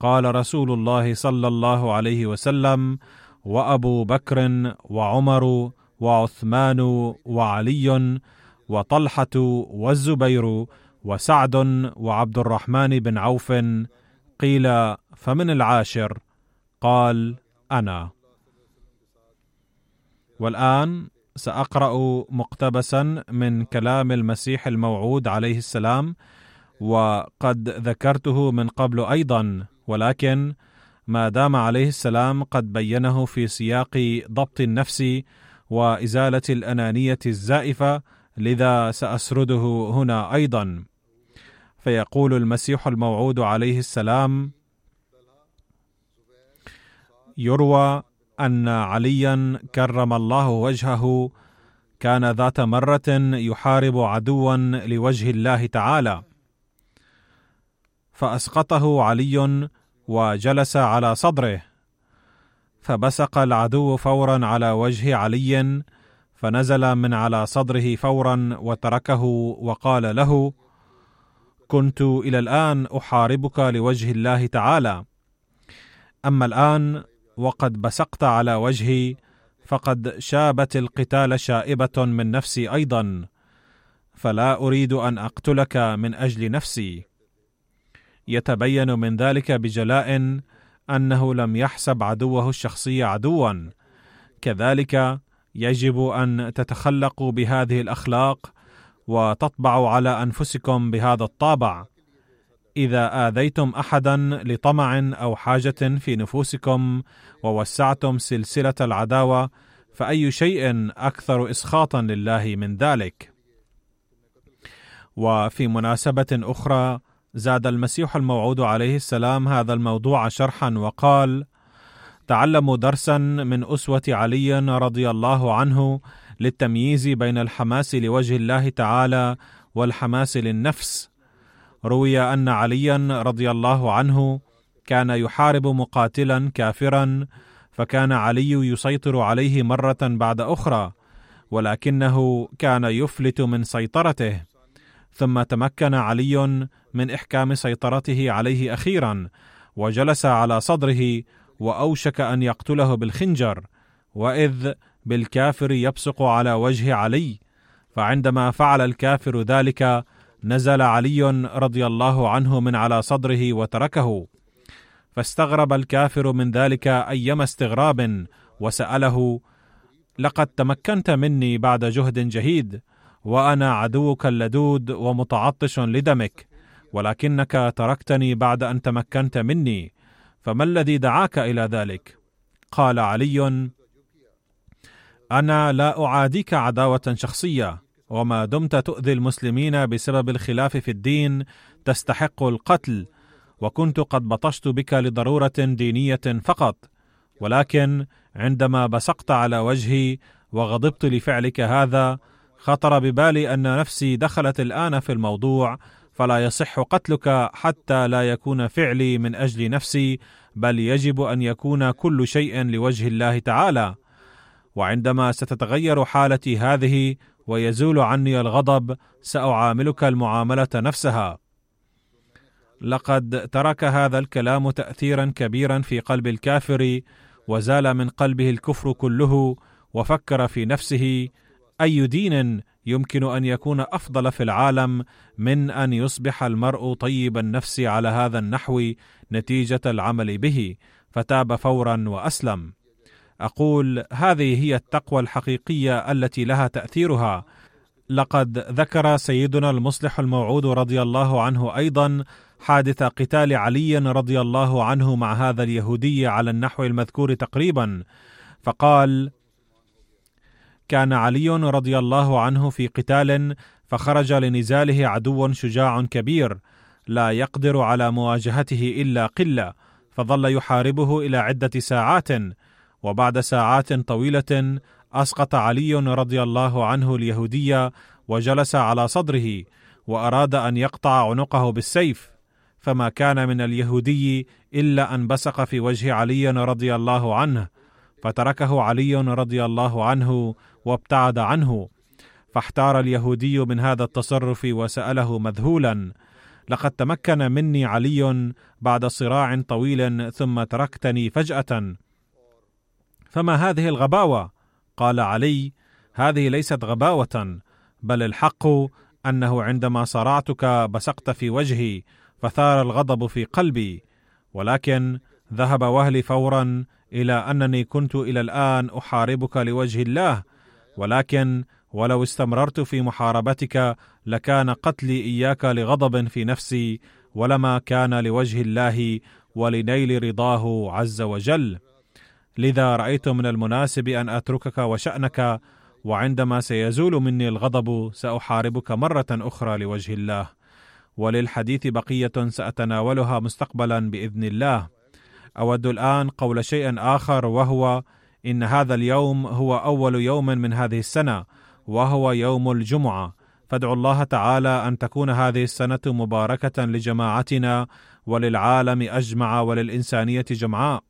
قال رسول الله صلى الله عليه وسلم وأبو بكر وعمر وعثمان وعلي وطلحة والزبير وسعد وعبد الرحمن بن عوف قيل فمن العاشر؟ قال أنا. والآن سأقرأ مقتبسا من كلام المسيح الموعود عليه السلام وقد ذكرته من قبل أيضا. ولكن ما دام عليه السلام قد بينه في سياق ضبط النفس وإزالة الأنانية الزائفة لذا سأسرده هنا أيضا. فيقول المسيح الموعود عليه السلام يروى أن عليا كرم الله وجهه كان ذات مرة يحارب عدوا لوجه الله تعالى. فأسقطه علي وجلس على صدره. فبصق العدو فورا على وجه علي فنزل من على صدره فورا وتركه وقال له كنت إلى الآن أحاربك لوجه الله تعالى. أما الآن وقد بصقت على وجهي فقد شابت القتال شائبة من نفسي أيضا. فلا أريد أن أقتلك من أجل نفسي. يتبين من ذلك بجلاء أنه لم يحسب عدوه الشخصي عدوا. كذلك يجب أن تتخلقوا بهذه الأخلاق وتطبعوا على أنفسكم بهذا الطابع. إذا آذيتم احدا لطمع أو حاجة في نفوسكم ووسعتم سلسلة العداوة فأي شيء أكثر اسخاطا لله من ذلك. وفي مناسبة أخرى زاد المسيح الموعود عليه السلام هذا الموضوع شرحا وقال تعلموا درسا من أسوة علي رضي الله عنه للتمييز بين الحماس لوجه الله تعالى والحماس للنفس. روي أن عليا رضي الله عنه كان يحارب مقاتلا كافرا فكان علي يسيطر عليه مرة بعد أخرى ولكنه كان يفلت من سيطرته. ثم تمكن علي من إحكام سيطرته عليه أخيرا وجلس على صدره وأوشك أن يقتله بالخنجر وإذ بالكافر يبصق على وجه علي. فعندما فعل الكافر ذلك نزل علي رضي الله عنه من على صدره وتركه. فاستغرب الكافر من ذلك أيما استغراب وسأله لقد تمكنت مني بعد جهد جهيد وأنا عدوك اللدود ومتعطش لدمك ولكنك تركتني بعد أن تمكنت مني فما الذي دعاك إلى ذلك؟ قال علي أنا لا أعاديك عداوة شخصية وما دمت تؤذي المسلمين بسبب الخلاف في الدين تستحق القتل وكنت قد بطشت بك لضرورة دينية فقط ولكن عندما بصقت على وجهي وغضبت لفعلك هذا خطر ببالي أن نفسي دخلت الآن في الموضوع فلا يصح قتلك حتى لا يكون فعلي من أجل نفسي بل يجب أن يكون كل شيء لوجه الله تعالى. وعندما ستتغير حالتي هذه ويزول عني الغضب سأعاملك المعاملة نفسها. لقد ترك هذا الكلام تاثيرا كبيرا في قلب الكافر وزال من قلبه الكفر كله وفكر في نفسه أي دين يمكن أن يكون أفضل في العالم من أن يصبح المرء طيب النفس على هذا النحو نتيجة العمل به فتاب فورا وأسلم. أقول هذه هي التقوى الحقيقية التي لها تأثيرها. لقد ذكر سيدنا المصلح الموعود رضي الله عنه أيضا حادث قتال علي رضي الله عنه مع هذا اليهودي على النحو المذكور تقريبا فقال كان علي رضي الله عنه في قتال فخرج لنزاله عدو شجاع كبير لا يقدر على مواجهته إلا قلة فظل يحاربه إلى عدة ساعات وبعد ساعات طويلة أسقط علي رضي الله عنه اليهودي وجلس على صدره وأراد أن يقطع عنقه بالسيف فما كان من اليهودي إلا أن بصق في وجه علي رضي الله عنه فتركه علي رضي الله عنه وابتعد عنه. فاحتار اليهودي من هذا التصرف وسأله مذهولا لقد تمكن مني علي بعد صراع طويل ثم تركتني فجأة. فما هذه الغباوة؟ قال علي هذه ليست غباوة بل الحق أنه عندما صرعتك بصقت في وجهي فثار الغضب في قلبي ولكن ذهب وهلي فورا إلى أنني كنت إلى الآن أحاربك لوجه الله ولكن ولو استمررت في محاربتك لكان قتلي إياك لغضب في نفسي ولما كان لوجه الله ولنيل رضاه عز وجل. لذا رأيت من المناسب أن أتركك وشأنك وعندما سيزول مني الغضب سأحاربك مرة أخرى لوجه الله. وللحديث بقية سأتناولها مستقبلا بإذن الله. أود الآن قول شيء آخر وهو إن هذا اليوم هو أول يوم من هذه السنة وهو يوم الجمعة. فادعوا الله تعالى أن تكون هذه السنة مباركة لجماعتنا وللعالم أجمع وللإنسانية جمعاء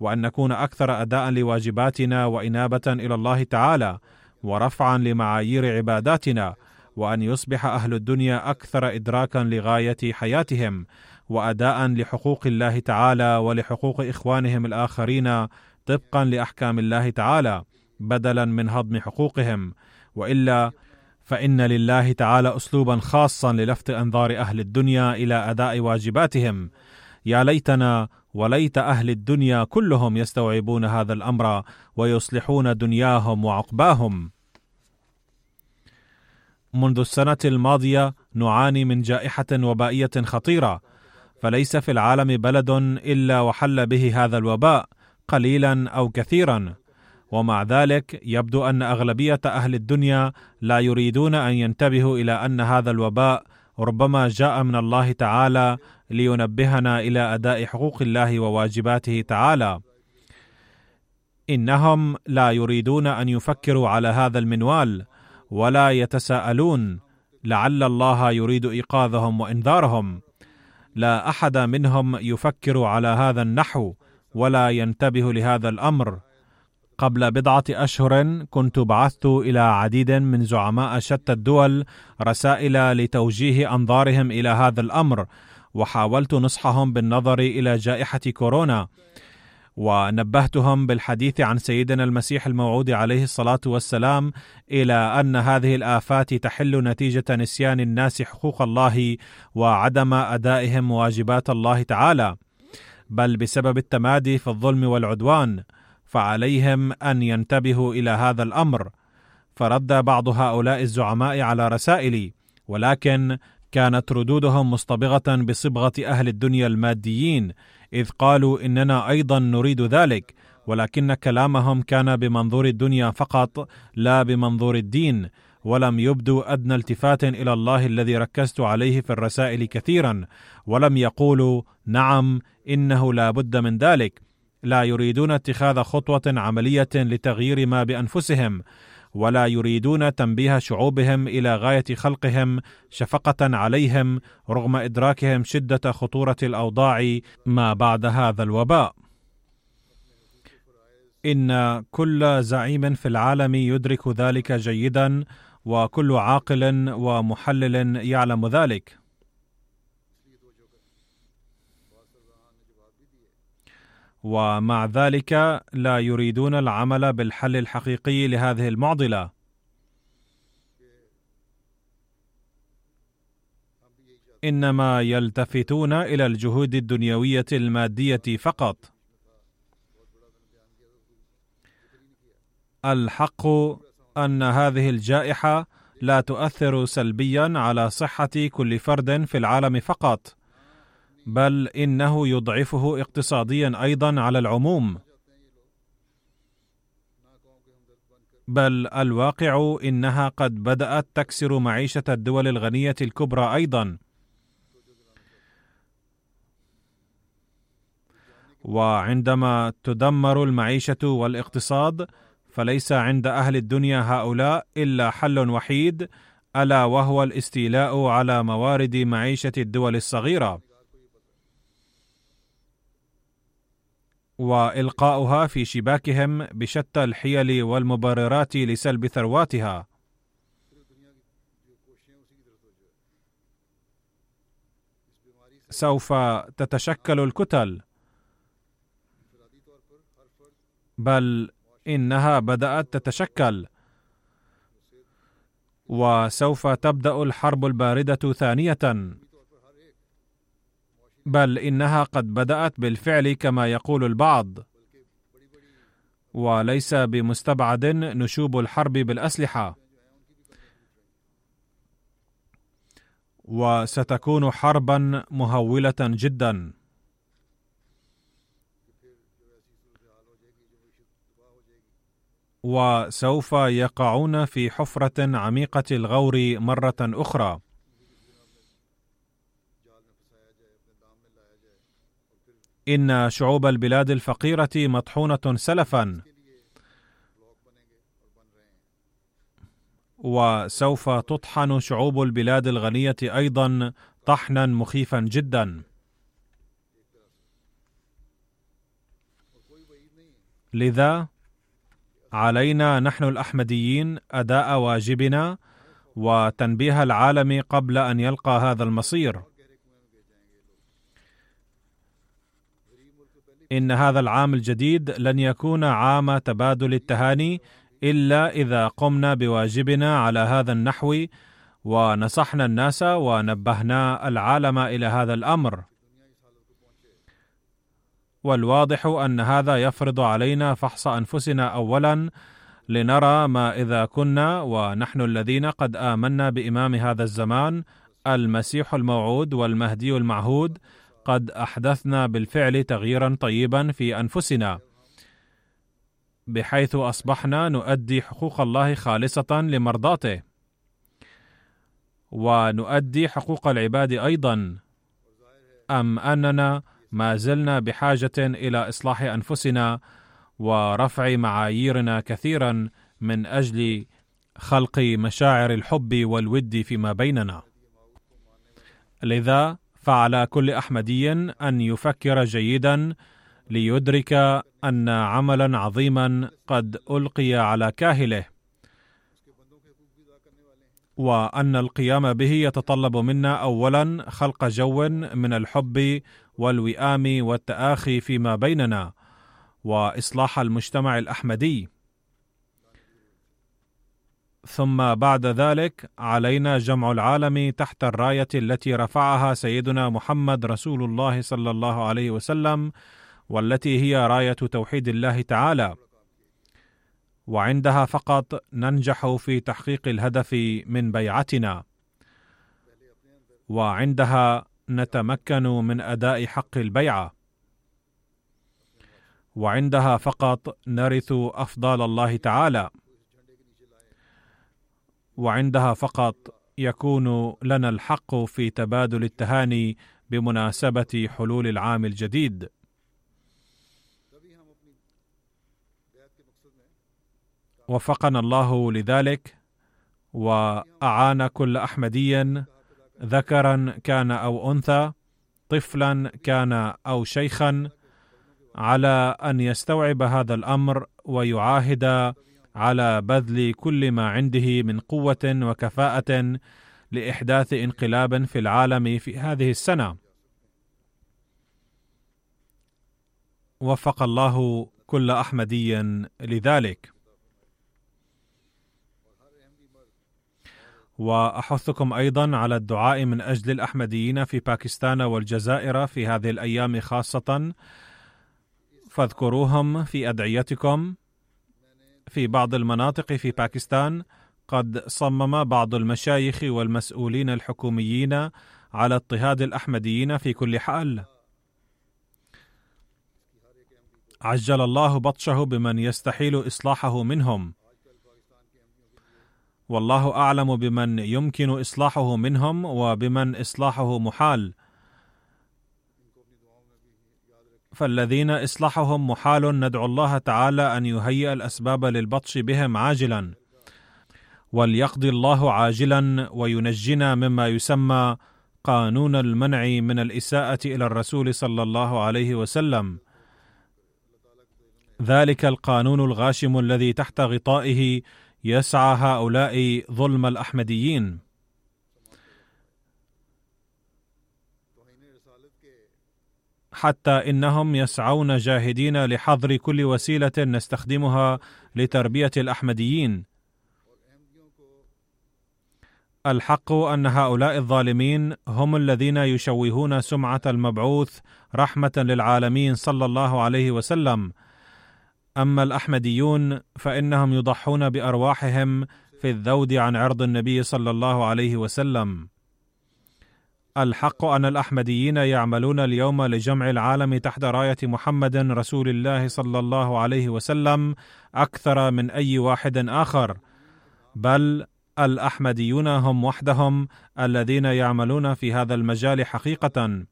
وأن نكون أكثر أداء لواجباتنا وإنابة إلى الله تعالى ورفعا لمعايير عباداتنا وأن يصبح أهل الدنيا أكثر ادراكا لغاية حياتهم واداء لحقوق الله تعالى ولحقوق إخوانهم الآخرين طبقا لأحكام الله تعالى بدلا من هضم حقوقهم. وإلا فإن لله تعالى اسلوبا خاصا للفت أنظار أهل الدنيا إلى أداء واجباتهم. يا ليتنا وليت أهل الدنيا كلهم يستوعبون هذا الأمر ويصلحون دنياهم وعقباهم. منذ السنة الماضية نعاني من جائحة وبائية خطيرة فليس في العالم بلد إلا وحل به هذا الوباء. قليلا أو كثيرا. ومع ذلك يبدو أن أغلبية أهل الدنيا لا يريدون أن ينتبهوا إلى أن هذا الوباء ربما جاء من الله تعالى لينبهنا إلى أداء حقوق الله وواجباته تعالى. إنهم لا يريدون أن يفكروا على هذا المنوال ولا يتساءلون لعل الله يريد إيقاظهم وإنذارهم. لا أحد منهم يفكر على هذا النحو ولا ينتبه لهذا الأمر. قبل بضعة أشهر كنت بعثت إلى عديد من زعماء شتى الدول رسائل لتوجيه أنظارهم إلى هذا الأمر وحاولت نصحهم بالنظر إلى جائحة كورونا ونبهتهم بالحديث عن سيدنا المسيح الموعود عليه الصلاة والسلام إلى أن هذه الآفات تحل نتيجة نسيان الناس حقوق الله وعدم أدائهم واجبات الله تعالى. بل بسبب التمادي في الظلم والعدوان فعليهم أن ينتبهوا إلى هذا الأمر. فرد بعض هؤلاء الزعماء على رسائلي ولكن كانت ردودهم مصطبغة بصبغة أهل الدنيا الماديين إذ قالوا إننا أيضا نريد ذلك ولكن كلامهم كان بمنظور الدنيا فقط لا بمنظور الدين. ولم يبدوا أدنى التفات إلى الله الذي ركزت عليه في الرسائل كثيرا ولم يقولوا نعم إنه لا بد من ذلك. لا يريدون اتخاذ خطوة عملية لتغيير ما بأنفسهم ولا يريدون تنبيه شعوبهم إلى غاية خلقهم شفقة عليهم رغم إدراكهم شدة خطورة الأوضاع ما بعد هذا الوباء. إن كل زعيم في العالم يدرك ذلك جيدا وكل عاقل ومحلل يعلم ذلك. ومع ذلك لا يريدون العمل بالحل الحقيقي لهذه المعضلة. إنما يلتفتون إلى الجهود الدنيوية المادية فقط. الحق أن هذه الجائحة لا تؤثر سلبيا على صحة كل فرد في العالم فقط بل إنه يضعفه اقتصاديا أيضا على العموم. بل الواقع إنها قد بدأت تكسر معيشة الدول الغنية الكبرى أيضا. وعندما تدمر المعيشة والاقتصاد فليس عند أهل الدنيا هؤلاء إلا حل وحيد ألا وهو الاستيلاء على موارد معيشة الدول الصغيرة. وإلقاؤها في شباكهم بشتى الحيل والمبررات لسلب ثرواتها. سوف تتشكل الكتل. بل إنها بدأت تتشكل. وسوف تبدأ الحرب الباردة ثانية. بل إنها قد بدأت بالفعل كما يقول البعض. وليس بمستبعد نشوب الحرب بالأسلحة. وستكون حربا مهولة جدا. وسوف يقعون في حفرة عميقة الغور مرة أخرى. إن شعوب البلاد الفقيرة مطحونة سلفا. وسوف تطحن شعوب البلاد الغنية أيضا طحنا مخيفا جدا. لذا علينا نحن الأحمديين أداء واجبنا وتنبيه العالم قبل أن يلقى هذا المصير. إن هذا العام الجديد لن يكون عام تبادل التهاني إلا إذا قمنا بواجبنا على هذا النحو ونصحنا الناس ونبهنا العالم إلى هذا الأمر. والواضح أن هذا يفرض علينا فحص أنفسنا اولا لنرى ما إذا كنا ونحن الذين قد آمنا بإمام هذا الزمان المسيح الموعود والمهدي المعهود قد أحدثنا بالفعل تغييرا طيبا في أنفسنا بحيث أصبحنا نؤدي حقوق الله خالصة لمرضاته ونؤدي حقوق العباد أيضا. أم أننا ما زلنا بحاجة إلى إصلاح أنفسنا ورفع معاييرنا كثيرا من أجل خلق مشاعر الحب والود فيما بيننا. لذا فعلى كل أحمدي أن يفكر جيدا ليدرك أن عملا عظيما قد ألقي على كاهله وأن القيام به يتطلب منا اولا خلق جو من الحب والوئام والتآخي فيما بيننا وإصلاح المجتمع الأحمدي. ثم بعد ذلك علينا جمع العالم تحت الراية التي رفعها سيدنا محمد رسول الله صلى الله عليه وسلم والتي هي راية توحيد الله تعالى. وعندها فقط ننجح في تحقيق الهدف من بيعتنا. وعندها نتمكن من أداء حق البيعة. وعندها فقط نرث افضال الله تعالى. وعندها فقط يكون لنا الحق في تبادل التهاني بمناسبة حلول العام الجديد. وفقنا الله لذلك وأعان كل أحمدي ذكرا كان أو أنثى طفلا كان أو شيخا على أن يستوعب هذا الأمر ويعاهد على بذل كل ما عنده من قوة وكفاءة لإحداث انقلاب في العالم في هذه السنة. وفق الله كل أحمدي لذلك. وأحثكم أيضا على الدعاء من أجل الأحمديين في باكستان والجزائر في هذه الأيام خاصة. فاذكروهم في أدعيتكم. في بعض المناطق في باكستان قد صمم بعض المشايخ والمسؤولين الحكوميين على اضطهاد الأحمديين في كل حال. عجل الله بطشه بمن يستحيل إصلاحه منهم. والله أعلم بمن يمكن إصلاحه منهم وبمن إصلاحه محال. فالذين إصلاحهم محال ندعو الله تعالى أن يهيئ الأسباب للبطش بهم عاجلا وليقضي الله عاجلا وينجنا مما يسمى قانون المنع من الإساءة إلى الرسول صلى الله عليه وسلم. ذلك القانون الغاشم الذي تحت غطائه يسعى هؤلاء ظلم الأحمديين. حتى إنهم يسعون جاهدين لحظر كل وسيلة نستخدمها لتربية الأحمديين. الحق أن هؤلاء الظالمين هم الذين يشوهون سمعة المبعوث رحمة للعالمين صلى الله عليه وسلم. أما الأحمديون فإنهم يضحون بأرواحهم في الذود عن عرض النبي صلى الله عليه وسلم. الحق أن الأحمديين يعملون اليوم لجمع العالم تحت راية محمد رسول الله صلى الله عليه وسلم أكثر من أي واحد آخر. بل الأحمديون هم وحدهم الذين يعملون في هذا المجال حقيقة.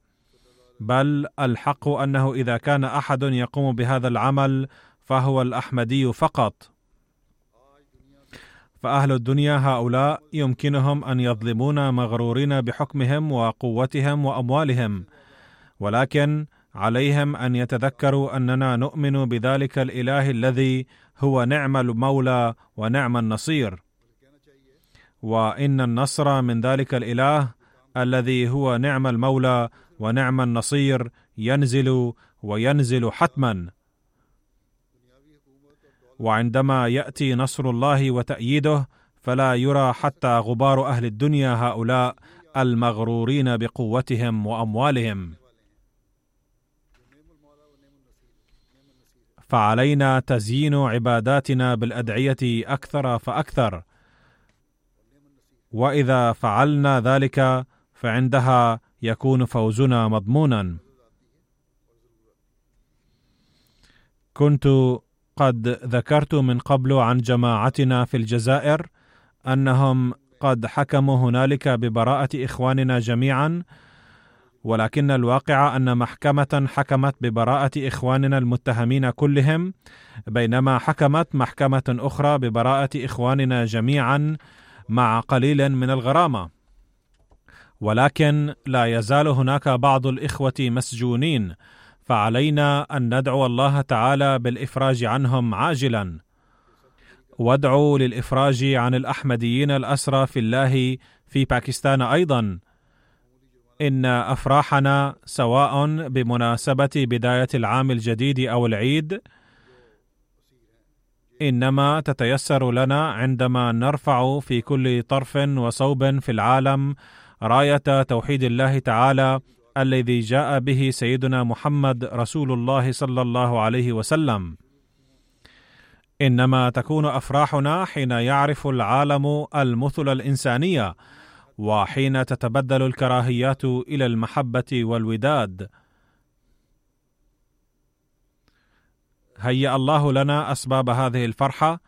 بل الحق أنه إذا كان أحد يقوم بهذا العمل فهو الأحمدي فقط. فأهل الدنيا هؤلاء يمكنهم أن يظلمون مغرورين بحكمهم وقوتهم وأموالهم ولكن عليهم أن يتذكروا أننا نؤمن بذلك الإله الذي هو نعم المولى ونعم النصير. وإن النصر من ذلك الإله الذي هو نعم المولى ونعم النصير ينزل وينزل حتما. وعندما يأتي نصر الله وتأييده فلا يرى حتى غبار أهل الدنيا هؤلاء المغرورين بقوتهم وأموالهم. فعلينا تزيين عباداتنا بالأدعية أكثر فأكثر. وإذا فعلنا ذلك فعندها يكون فوزنا مضمونا. كنت قد ذكرت من قبل عن جماعتنا في الجزائر أنهم قد حكموا هنالك ببراءة إخواننا جميعا ولكن الواقع أن محكمة حكمت ببراءة إخواننا المتهمين كلهم بينما حكمت محكمة أخرى ببراءة إخواننا جميعا مع قليل من الغرامة. ولكن لا يزال هناك بعض الإخوة مسجونين فعلينا أن ندعو الله تعالى بالإفراج عنهم عاجلا. وادعوا للإفراج عن الأحمديين الأسرى في الله في باكستان أيضا. إن أفراحنا سواء بمناسبة بداية العام الجديد أو العيد إنما تتيسر لنا عندما نرفع في كل طرف وصوب في العالم راية توحيد الله تعالى الذي جاء به سيدنا محمد رسول الله صلى الله عليه وسلم. إنما تكون أفراحنا حين يعرف العالم المثل الإنسانية وحين تتبدل الكراهيات إلى المحبة والوداد. هيأ الله لنا أسباب هذه الفرحة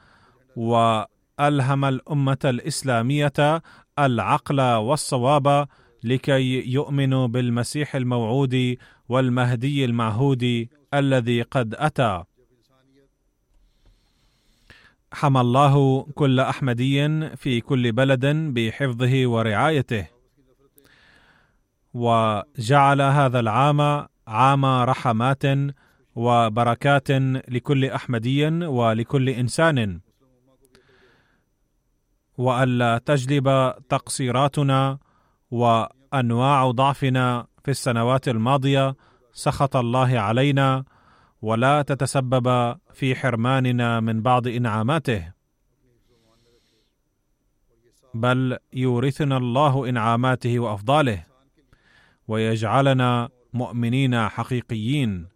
وألهم الأمة الإسلامية العقل والصواب لكي يؤمنوا بالمسيح الموعود والمهدي المعهود الذي قد أتى. حمى الله كل أحمدي في كل بلد بحفظه ورعايته. وجعل هذا العام عام رحمات وبركات لكل أحمدي ولكل إنسان. وألا تجلب تقصيراتنا وانواع ضعفنا في السنوات الماضية سخط الله علينا ولا تتسبب في حرماننا من بعض إنعاماته. بل يورثنا الله إنعاماته وأفضاله ويجعلنا مؤمنين حقيقيين.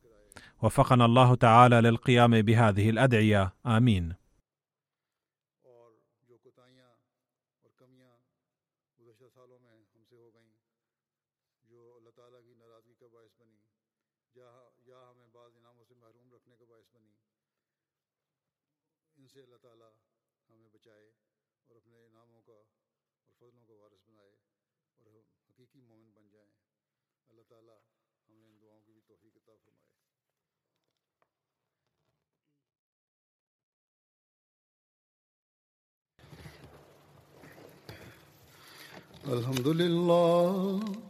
وفقنا الله تعالى للقيام بهذه الأدعية. آمين. جو اللہ تعالیٰ کی ناراضگی کا باعث بنی، یا یا ہمیں بعض انعاموں سے محروم رکھنے کا باعث بنی، ان سے اللہ تعالیٰ ہمیں بچائے اور اپنے انعاموں کا اور فضلوں کا وارث بنائے اور ہم حقیقی مومن بن جائیں۔ اللہ تعالیٰ ہمیں ان دعاؤں کی بھی توفیق عطا فرمائے۔ الحمد للہ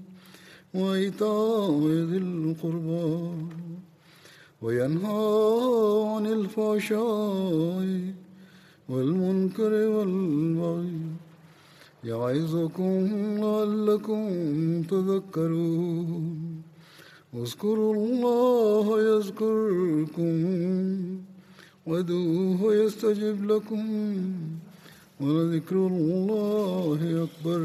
وإيتاء ذي القربى وينهى عن الفحشاء والمنكر والبغي يعظكم لعلكم تذكرون. اذكروا الله يذكركم ودوه يستجب لكم ولذكر الله أكبر.